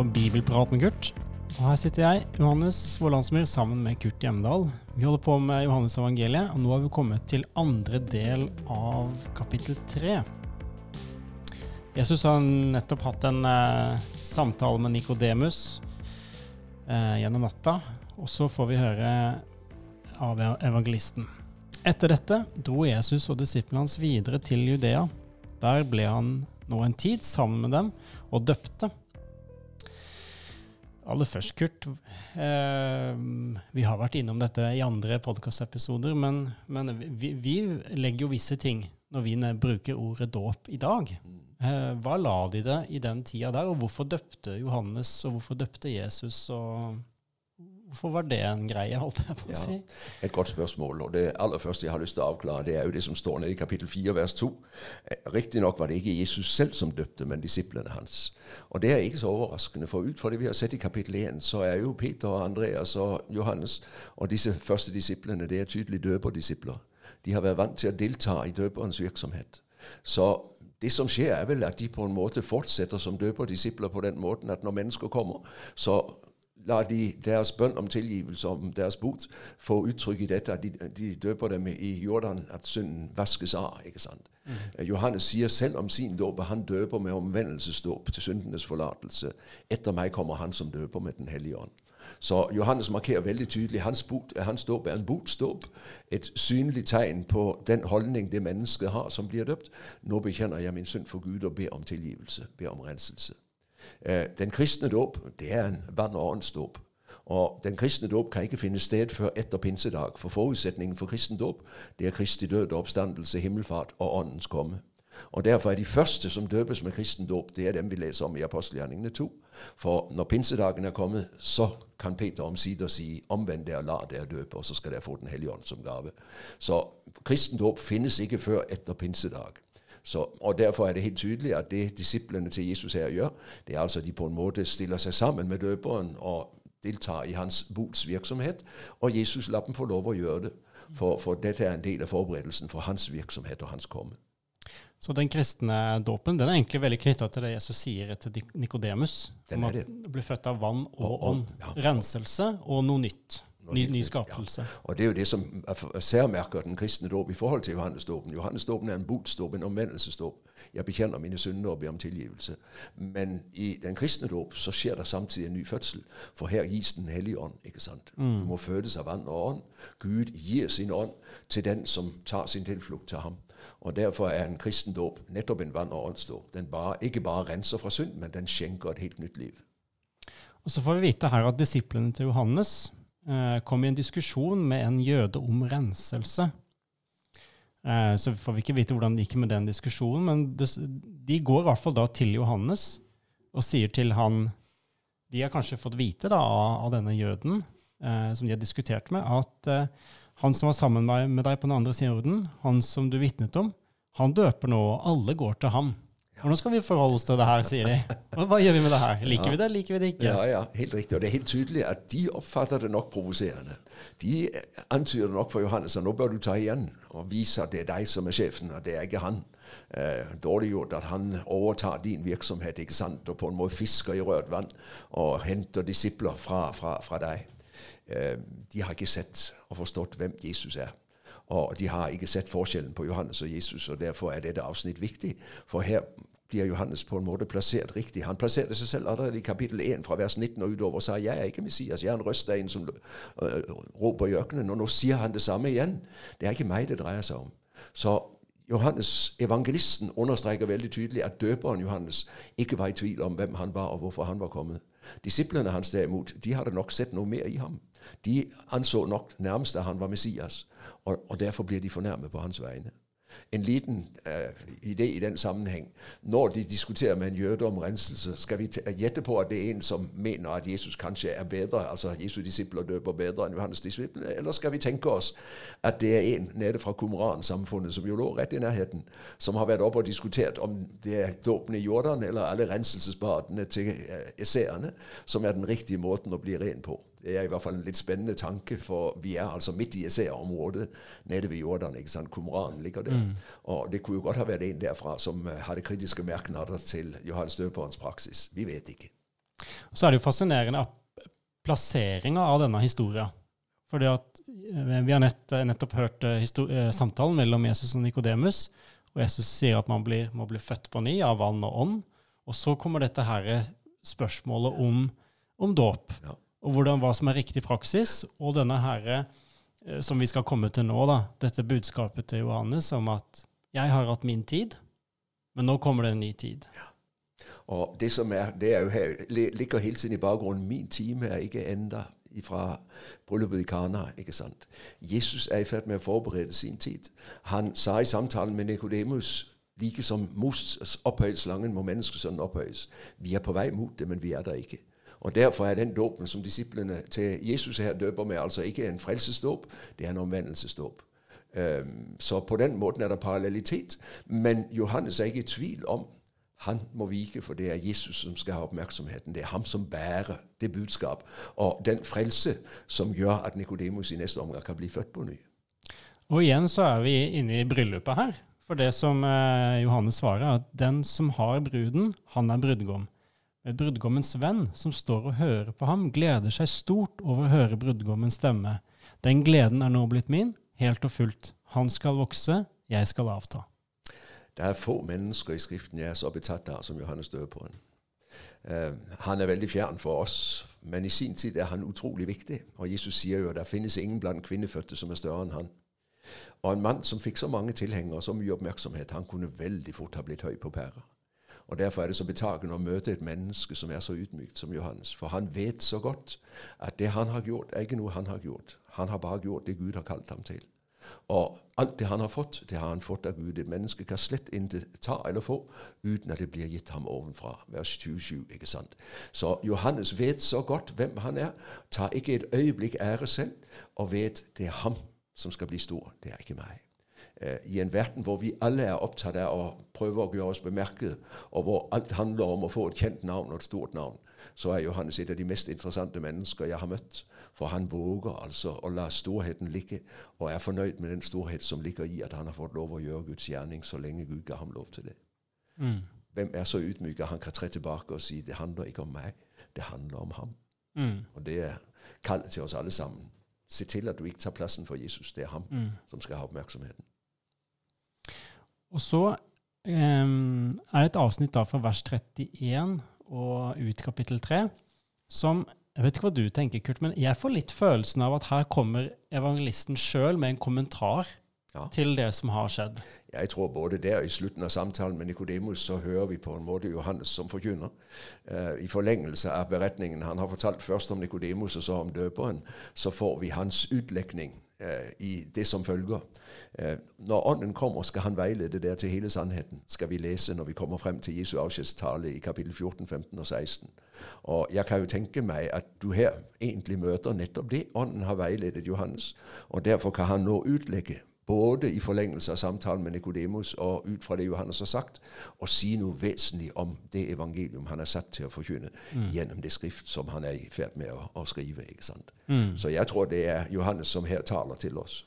Du Bibelprat med Kurt. Og her sitter jeg, Johannes Vålandsmyr, sammen med Kurt Hjemdal. Vi holder på med Johannes evangeliet, og nå har vi kommet til andre del av kapittel tre. Jesus har nettopp hatt en eh, samtale med Nikodemus eh, gjennom natta, og så får vi høre av evangelisten. Etter dette dro Jesus og disiplene hans videre til Judea. Der ble han nå en tid sammen med dem og døpte. Aller først, Kurt. Eh, vi har vært innom dette i andre podkastepisoder, men, men vi, vi, legger jo visse ting når vi bruker ordet dåp i dag. Eh, hva la de det i den tida der, og hvorfor døpte Johannes, og hvorfor døpte Jesus? og Hvorfor var det en greie, holdt jeg på å si? Ja, et godt spørsmål. og Det aller første jeg har lyst til å avklare, det er jo det som står nede i kapittel 4, vers 2. Eh, riktignok var det ikke Jesus selv som døpte, men disiplene hans. Og det er ikke så overraskende, for ut fra det vi har sett i kapittel 1, så er jo Peter og Andreas og Johannes og disse første disiplene det er tydelig døperdisipler. De har vært vant til å delta i døperens virksomhet. Så det som skjer, er vel at de på en måte fortsetter som døperdisipler på den måten at når mennesker kommer, så lar de deres bønn om tilgivelse, om deres bot, få uttrykk i dette at de, de døper dem i Jordan, at synden vaskes av. ikke sant? Mm. Johannes sier selv om sin dåp at han døper med omvendelsesdåp til syndenes forlatelse. Etter meg kommer han som døper med Den hellige ånd. Så Johannes markerer veldig tydelig hans, bot, hans dåp er en botsdåp. Et synlig tegn på den holdning det mennesket har som blir døpt. Nå bekjenner jeg min synd for Gud og ber om tilgivelse, ber om renselse. Eh, den kristne dåp det er en vann- og åndsdåp. Og Den kristne dåp kan ikke finne sted før etter pinsedag, for forutsetningen for kristen dåp det er Kristi død, oppstandelse, himmelfart og Åndens komme. Og Derfor er de første som døpes med kristen dåp, det er dem vi leser om i apostelgjerningene 2. For når pinsedagen er kommet, så kan Peter omsider si omvend dere, la dere døpe, og så skal dere få Den hellige ånd som gave. Så kristen dåp finnes ikke før etter pinsedag. Så, og Derfor er det helt tydelig at det disiplene til Jesus her gjør, det er altså at de på en måte stiller seg sammen med døperen og deltar i hans bots virksomhet, og Jesus lar dem få lov å gjøre det. For, for dette er en del av forberedelsen for hans virksomhet og hans komme. Så den kristne dåpen den er egentlig veldig knytta til det Jesus sier til Nikodemus. Om at det blir født av vann og ånd. Ja. Renselse og noe nytt. Ny, ny skapelse. Ja. Og Det er jo det som særmerker den kristne dåp i forhold til Johannesdåpen. Johannesdåpen er en botsdåp, en omvendelsesdåp. Jeg bekjenner mine synder og ber om tilgivelse. Men i den kristne dåp så skjer det samtidig en ny fødsel. For her gis Den hellige ånd. ikke sant? Mm. Du må fødes av vann og ånd. Gud gir sin ånd til den som tar sin tilflukt til ham. Og Derfor er en kristen dåp nettopp en vann- og åndsdåp. Den bare, ikke bare renser fra synd, men den skjenker et helt nytt liv. Og Så får vi vite her at disiplene til Johannes kom i en diskusjon med en jøde om renselse. Eh, så får vi ikke vite hvordan det gikk med den diskusjonen, men de går i hvert fall da til Johannes og sier til han De har kanskje fått vite da av, denne jøden eh, som de har diskutert med, at han som var sammen med deg på den andre siden av jorden, han som du vitnet om, han døper nå, og alle går til ham. Hvordan skal vi forholde oss til det her, sier de. Hva gjør vi med det her? Liker ja. vi det, liker vi det ikke? Ja, ja, helt riktig. Og det er helt tydelig at de oppfatter det nok provoserende. De antyder nok for Johannes at nå bør du ta igjen og vise at det er deg som er sjefen, og det er ikke han. Eh, dårlig gjort at han overtar din virksomhet ikke sant? og på en måte fisker i rødt vann og henter disipler fra, fra, fra deg. Eh, de har ikke sett og forstått hvem Jesus er. Og de har ikke sett forskjellen på Johannes og Jesus, og derfor er dette avsnitt viktig. For her blir Johannes på en måte plassert riktig. Han plasserte seg selv allerede i kapittel 1 fra vers 19 og utover og sa jeg er ikke Messias, jeg er en røst av en som uh, roper i ørkenen. Og nå sier han det samme igjen. Det er ikke meg det dreier seg om. Så Johannes, evangelisten, understreker veldig tydelig at døperen Johannes ikke var i tvil om hvem han var og hvorfor han var kommet. Disiplene hans derimot, de hadde nok sett noe mer i ham. De anså nok nærmest at han var Messias, og, og derfor blir de fornærmet på hans vegne en liten uh, idé i den sammenheng. Når de diskuterer med en jøde om renselse, skal vi gjette på at det er en som mener at Jesus kanskje er bedre, altså Jesu disipler døper bedre enn Johannes disiplene, eller skal vi tenke oss at det er en nede fra Kumran-samfunnet, som jo lå rett i nærheten, som har vært oppe og diskutert om det er dåpen i Jordan eller alle renselsesbadene til uh, esseerne som er den riktige måten å bli ren på. Det er i hvert fall en litt spennende tanke, for vi er altså midt i Esea-området nede ved Jordan. ikke sant? Kumran ligger der. Mm. Og det kunne jo godt ha vært en derfra som eh, hadde kritiske merknader til Johannes døperens praksis. Vi vet ikke. Så er det jo fascinerende plasseringa av denne historien. Fordi at eh, Vi har nett, nettopp hørt samtalen mellom Jesus og Nikodemus. Og Jesus sier at man blir, må bli født på ny av vann og ånd. Og så kommer dette her spørsmålet om, om dåp. Ja. Og hvordan, hva som er riktig praksis. Og denne herre, eh, som vi skal komme til nå, da, dette budskapet til Johannes om at jeg har hatt min tid, men nå kommer det en ny tid. Ja. Og det som er, det er jo her, ligger hele tiden i bakgrunnen. Min time er ikke enda fra bryllupet i Kana. ikke sant? Jesus er i ferd med å forberede sin tid. Han sa i samtalen med Nikodemus like som Moses opphøyet slangen, må menneskesønnen opphøyes. Vi er på vei mot det, men vi er der ikke. Og Derfor er den dåpen som disiplene til Jesus her døper med, altså ikke en frelsesdåp, det er en omvendelsesdåp. Så på den måten er det parallellitet. Men Johannes er ikke i tvil om han må vike, for det er Jesus som skal ha oppmerksomheten. Det er ham som bærer det budskap og den frelse som gjør at Nikodemus i neste omgang kan bli født på ny. Og igjen så er vi inne i bryllupet her. For det som eh, Johannes svarer, er at den som har bruden, han er brudgom. Men brudgommens venn, som står og hører på ham, gleder seg stort over å høre brudgommens stemme. Den gleden er nå blitt min, helt og fullt. Han skal vokse, jeg skal avta. Det er få mennesker i Skriften jeg er så betatt av som Johannes Døperen. Uh, han er veldig fjern for oss, men i sin tid er han utrolig viktig. Og Jesus sier jo at det finnes ingen blant kvinnefødte som er større enn han. Og en mann som fikk så mange tilhengere, og så mye oppmerksomhet, han kunne veldig fort ha blitt høy på pæra. Og Derfor er det så betagende å møte et menneske som er så ydmykt som Johannes. For han vet så godt at det han har gjort, er ikke noe han har gjort. Han har bare gjort det Gud har kalt ham til. Og alt det han har fått, det har han fått av Gud. Et menneske kan slett ikke ta eller få uten at det blir gitt ham ovenfra. Vers 27, ikke sant? Så Johannes vet så godt hvem han er. Tar ikke et øyeblikk ære selv, og vet det er ham som skal bli stor. Det er ikke meg. Eh, I en verden hvor vi alle er opptatt av å prøve å gjøre oss bemerket, og hvor alt handler om å få et kjent navn og et stort navn, så er Johannes et av de mest interessante mennesker jeg har møtt. For han våger altså å la storheten ligge, og er fornøyd med den storhet som ligger i at han har fått lov å gjøre Guds gjerning så lenge Gud ga ham lov til det. Mm. Hvem er så ydmyk at han kan tre tilbake og si det handler ikke om meg, det handler om ham. Mm. Og det er kallet til oss alle sammen. Se til at du ikke tar plassen for Jesus. Det er ham mm. som skal ha oppmerksomheten. Og så um, er det et avsnitt da fra vers 31 og ut kapittel 3 som Jeg vet ikke hva du tenker, Kurt, men jeg får litt følelsen av at her kommer evangelisten sjøl med en kommentar ja. til det som har skjedd. Jeg tror både der i slutten av samtalen med Nikodemus så hører vi på en måte Johannes som forkynner. Uh, I forlengelse av beretningen han har fortalt først om Nikodemus og så om døperen, så får vi hans utlegning i det som følger. Uh, når Ånden kommer, skal han veilede der til hele sannheten, skal vi lese når vi kommer frem til Jesu avskjedstale i kapittel 14, 15 og 16. Og Jeg kan jo tenke meg at du her egentlig møter nettopp det. Ånden har veiledet Johannes, og derfor kan han nå utlegge både i forlengelse av samtalen med Nikodemus og ut fra det Johannes har sagt, å si noe vesentlig om det evangelium han er satt til å forkynne mm. gjennom det skrift som han er i ferd med å, å skrive. ikke sant? Mm. Så jeg tror det er Johannes som her taler til oss.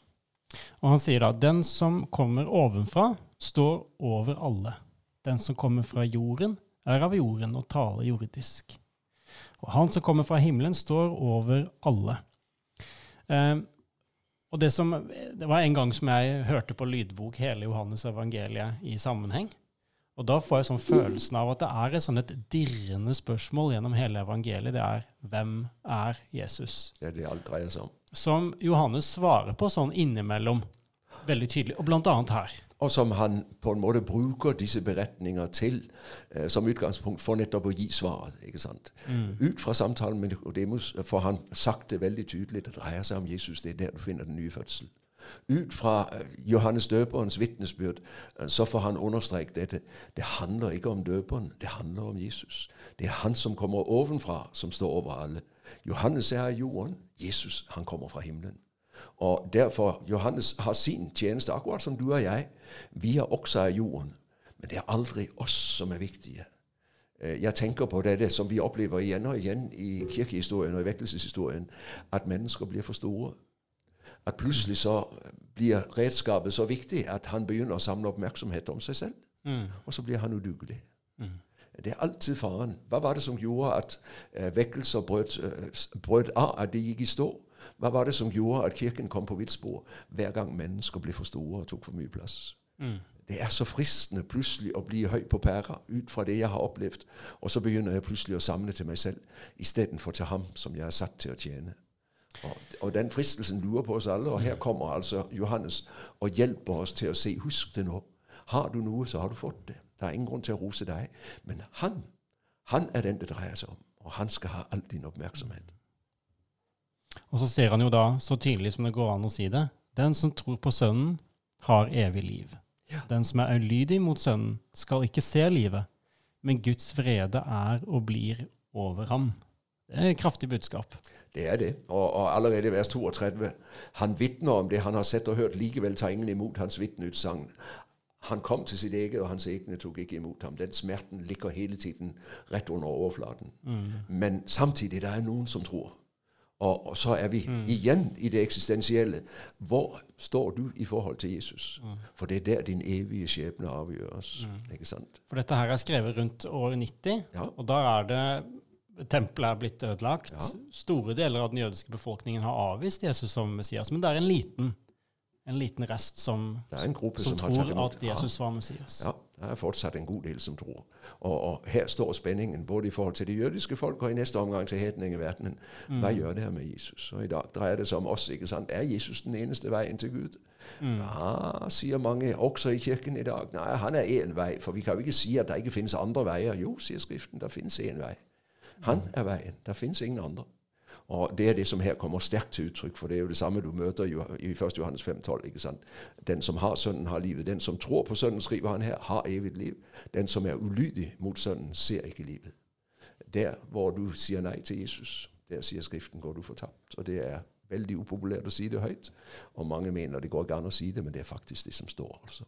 Og han sier da den som kommer ovenfra, står over alle. Den som kommer fra jorden, er av jorden og taler jordisk. Og han som kommer fra himmelen, står over alle. Um, og det, som, det var en gang som jeg hørte på lydbok hele Johannes evangeliet i sammenheng. Og da får jeg sånn følelsen av at det er et, sånn et dirrende spørsmål gjennom hele evangeliet. Det er hvem er Jesus? Det er det alt dreier seg om. Som Johannes svarer på sånn innimellom. Veldig tydelig. Og blant annet her og som han på en måte bruker disse beretninger til eh, som utgangspunkt for nettopp å gi svaret. ikke sant? Mm. Ut fra samtalen med Nikodemus får han sagt det veldig tydelig. Det dreier seg om Jesus. Det er der du finner den nye fødsel. Ut fra eh, Johannes døperens vitnesbyrd så får han understreket dette. Det handler ikke om døperen, det handler om Jesus. Det er han som kommer ovenfra, som står over alle. Johannes er av jorden. Jesus han kommer fra himmelen. Og derfor, Johannes har sin tjeneste, akkurat som du og jeg. Vi er også av jorden. Men det er aldri oss som er viktige. Eh, jeg tenker på det, det som vi opplever igjen og igjen i kirkehistorien og i vekkelseshistorien, at mennesker blir for store. At plutselig så blir redskapet så viktig at han begynner å samle oppmerksomhet om seg selv. Mm. Og så blir han udugelig. Mm. Det er alltid faren. Hva var det som gjorde at uh, vekkelser brøt, uh, brøt, av, at det gikk i stå? Hva var det som gjorde at kirken kom på villspor hver gang mennesker ble for store og tok for mye plass? Mm. Det er så fristende plutselig å bli høy på pæra ut fra det jeg har opplevd, og så begynner jeg plutselig å samle til meg selv istedenfor til ham som jeg er satt til å tjene. Og, og, den fristelsen lurer på oss alle, og her kommer altså Johannes og hjelper oss til å se. Husk det nå. Har du noe, så har du fått det. Det er ingen grunn til å rose deg. Men han, han er den det dreier seg om, og han skal ha all din oppmerksomhet. Og så ser han jo da, så tydelig som det går an å si det, den som tror på Sønnen, har evig liv. Ja. Den som er ulydig mot Sønnen, skal ikke se livet, men Guds vrede er og blir over ham. Det er et kraftig budskap. Det er det. Og, og allerede i vers 32 Han vitner om det han har sett og hørt, likevel tar ingen imot hans vitneutsagn. Han kom til sitt eget, og hans egne tok ikke imot ham. Den smerten ligger hele tiden rett under overflaten. Mm. Men samtidig det er noen som tror. Og, og, så er vi mm. igjen i det eksistensielle. Hvor står du i forhold til Jesus? Mm. For det er der din evige skjebne avgjøres. Mm. ikke sant? For dette her er skrevet rundt år 90, ja. og da er det Tempelet er blitt ødelagt. Ja. Store deler av den jødiske befolkningen har avvist Jesus som Messias, men det er en liten en liten rest som, som, som tror at Jesus var Messias. Ja, det er fortsatt en god del som tror. Og, og, her står spenningen både i forhold til det jødiske folk og i neste omgang til hedningeverdenen. Mm. Hva gjør det her med Jesus? Og I dag dreier det seg om oss. ikke sant? Er Jesus den eneste veien til Gud? Mm. Ja, sier mange, også i kirken i dag. Nei, han er én vei. For vi kan jo ikke si at det ikke finnes andre veier. Jo, sier Skriften, det finnes én vei. Han er veien. Det finnes ingen andre. Og Det er det som her kommer sterkt til uttrykk, for det er jo det samme du møter i 1. Johannes 5,12. ikke sant? Den som har Sønnen, har livet. Den som tror på Sønnen, skriver han her, har evig liv. Den som er ulydig mot Sønnen, ser ikke livet. Der hvor du sier nei til Jesus, der sier Skriften, går du fortapt. Og det er veldig upopulært å si det høyt. Og mange mener det går ikke an å si det, men det er faktisk det som står. altså.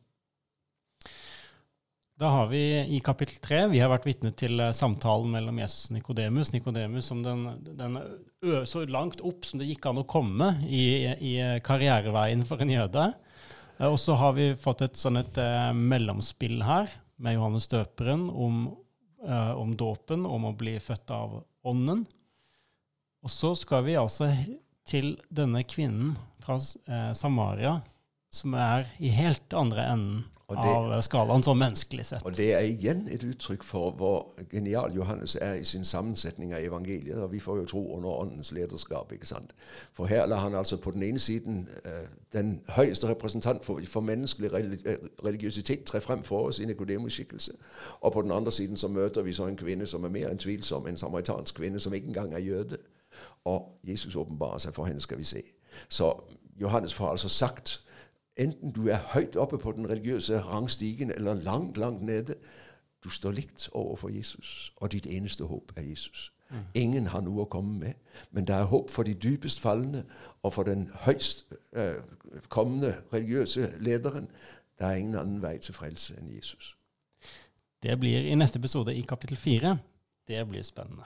Da har vi i kapittel tre Vi har vært vitne til eh, samtalen mellom Jesus og Nikodemus. Nikodemus som den, den så langt opp som det gikk an å komme i, i karriereveien for en jøde. Eh, og så har vi fått et sånn et uh, mellomspill her med Johannes døperen om, om dåpen, om å bli født av Ånden. Og så skal vi altså til denne kvinnen fra Samaria som er i helt andre enden det, av skalaen, sånn menneskelig sett. Og Det er igjen et uttrykk for hvor genial Johannes er i sin sammensetning av evangeliet. og Vi får jo tro under åndens lederskap. ikke sant? For her lar han altså på den ene siden uh, den høyeste representant for, for menneskelig religiøsitet tre frem for oss i Nikodemus' skikkelse. Og på den andre siden så møter vi så en kvinne som er mer enn tvilsom, en samaritansk kvinne som ikke engang er jøde. Og Jesus åpenbarer seg for henne, skal vi se. Så Johannes får altså sagt Enten du er høyt oppe på den religiøse rangstigen eller langt, langt nede. Du står likt overfor Jesus, og ditt eneste håp er Jesus. Mm. Ingen har noe å komme med, men det er håp for de dypest falne og for den høyst eh, kommende religiøse lederen. Det er ingen annen vei til frelse enn Jesus. Det blir i neste episode i kapittel fire. Det blir spennende.